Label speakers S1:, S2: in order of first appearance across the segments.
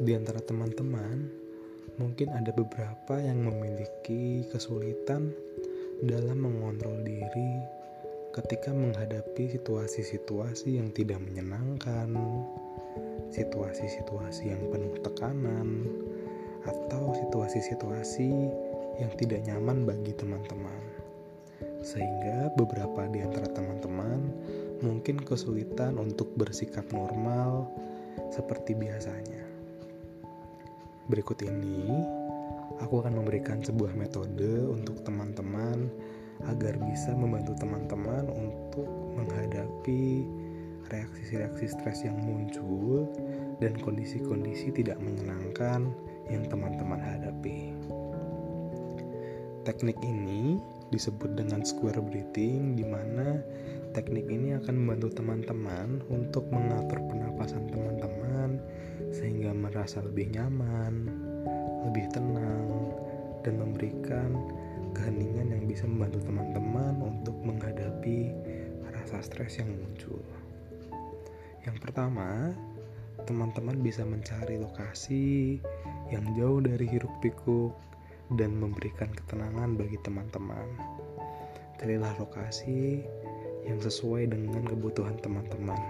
S1: Di antara teman-teman, mungkin ada beberapa yang memiliki kesulitan dalam mengontrol diri ketika menghadapi situasi-situasi yang tidak menyenangkan, situasi-situasi yang penuh tekanan, atau situasi-situasi yang tidak nyaman bagi teman-teman. Sehingga beberapa di antara teman-teman mungkin kesulitan untuk bersikap normal seperti biasanya. Berikut ini, aku akan memberikan sebuah metode untuk teman-teman agar bisa membantu teman-teman untuk menghadapi reaksi-reaksi stres yang muncul dan kondisi-kondisi tidak menyenangkan yang teman-teman hadapi. Teknik ini disebut dengan square breathing di mana teknik ini akan membantu teman-teman untuk mengatur pernapasan teman-teman sehingga merasa lebih nyaman, lebih tenang, dan memberikan keheningan yang bisa membantu teman-teman untuk menghadapi rasa stres yang muncul. Yang pertama, teman-teman bisa mencari lokasi yang jauh dari hiruk-pikuk dan memberikan ketenangan bagi teman-teman. Carilah lokasi yang sesuai dengan kebutuhan teman-teman.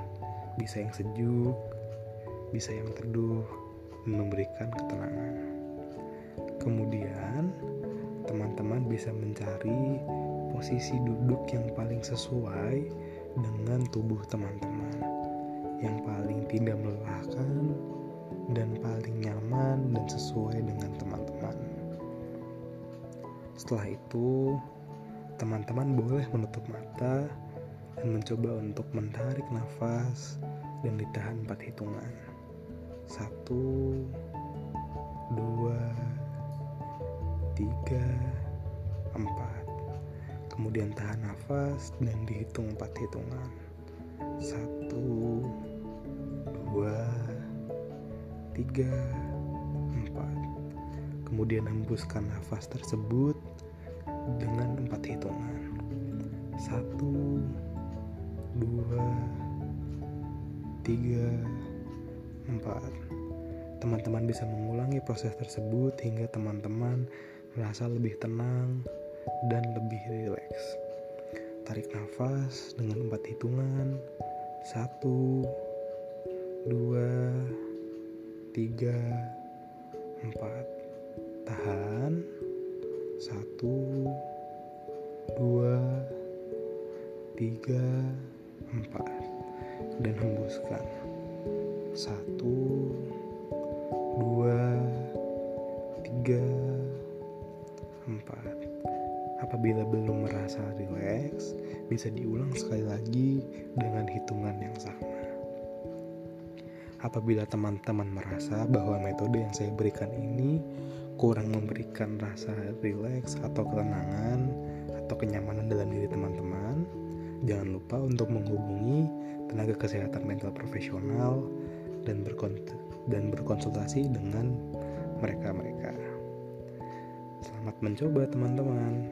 S1: Bisa yang sejuk, bisa yang teduh memberikan ketenangan. Kemudian, teman-teman bisa mencari posisi duduk yang paling sesuai dengan tubuh teman-teman, yang paling tidak melelahkan dan paling nyaman dan sesuai dengan teman-teman. Setelah itu, teman-teman boleh menutup mata dan mencoba untuk menarik nafas dan ditahan empat hitungan satu dua tiga empat. Kemudian tahan nafas dan dihitung empat hitungan. Satu dua tiga empat. Kemudian hembuskan nafas tersebut dengan empat hitungan. Satu dua tiga 4. Teman-teman bisa mengulangi proses tersebut hingga teman-teman merasa lebih tenang dan lebih rileks. Tarik nafas dengan empat hitungan. Satu, dua, tiga, empat. Tahan. Satu, dua, tiga, empat. Dan hembuskan satu dua tiga empat. Apabila belum merasa rileks bisa diulang sekali lagi dengan hitungan yang sama. Apabila teman-teman merasa bahwa metode yang saya berikan ini kurang memberikan rasa rileks atau ketenangan atau kenyamanan dalam diri teman-teman jangan lupa untuk menghubungi tenaga kesehatan mental profesional dan, dan berkonsultasi dengan mereka-mereka. Selamat mencoba teman-teman.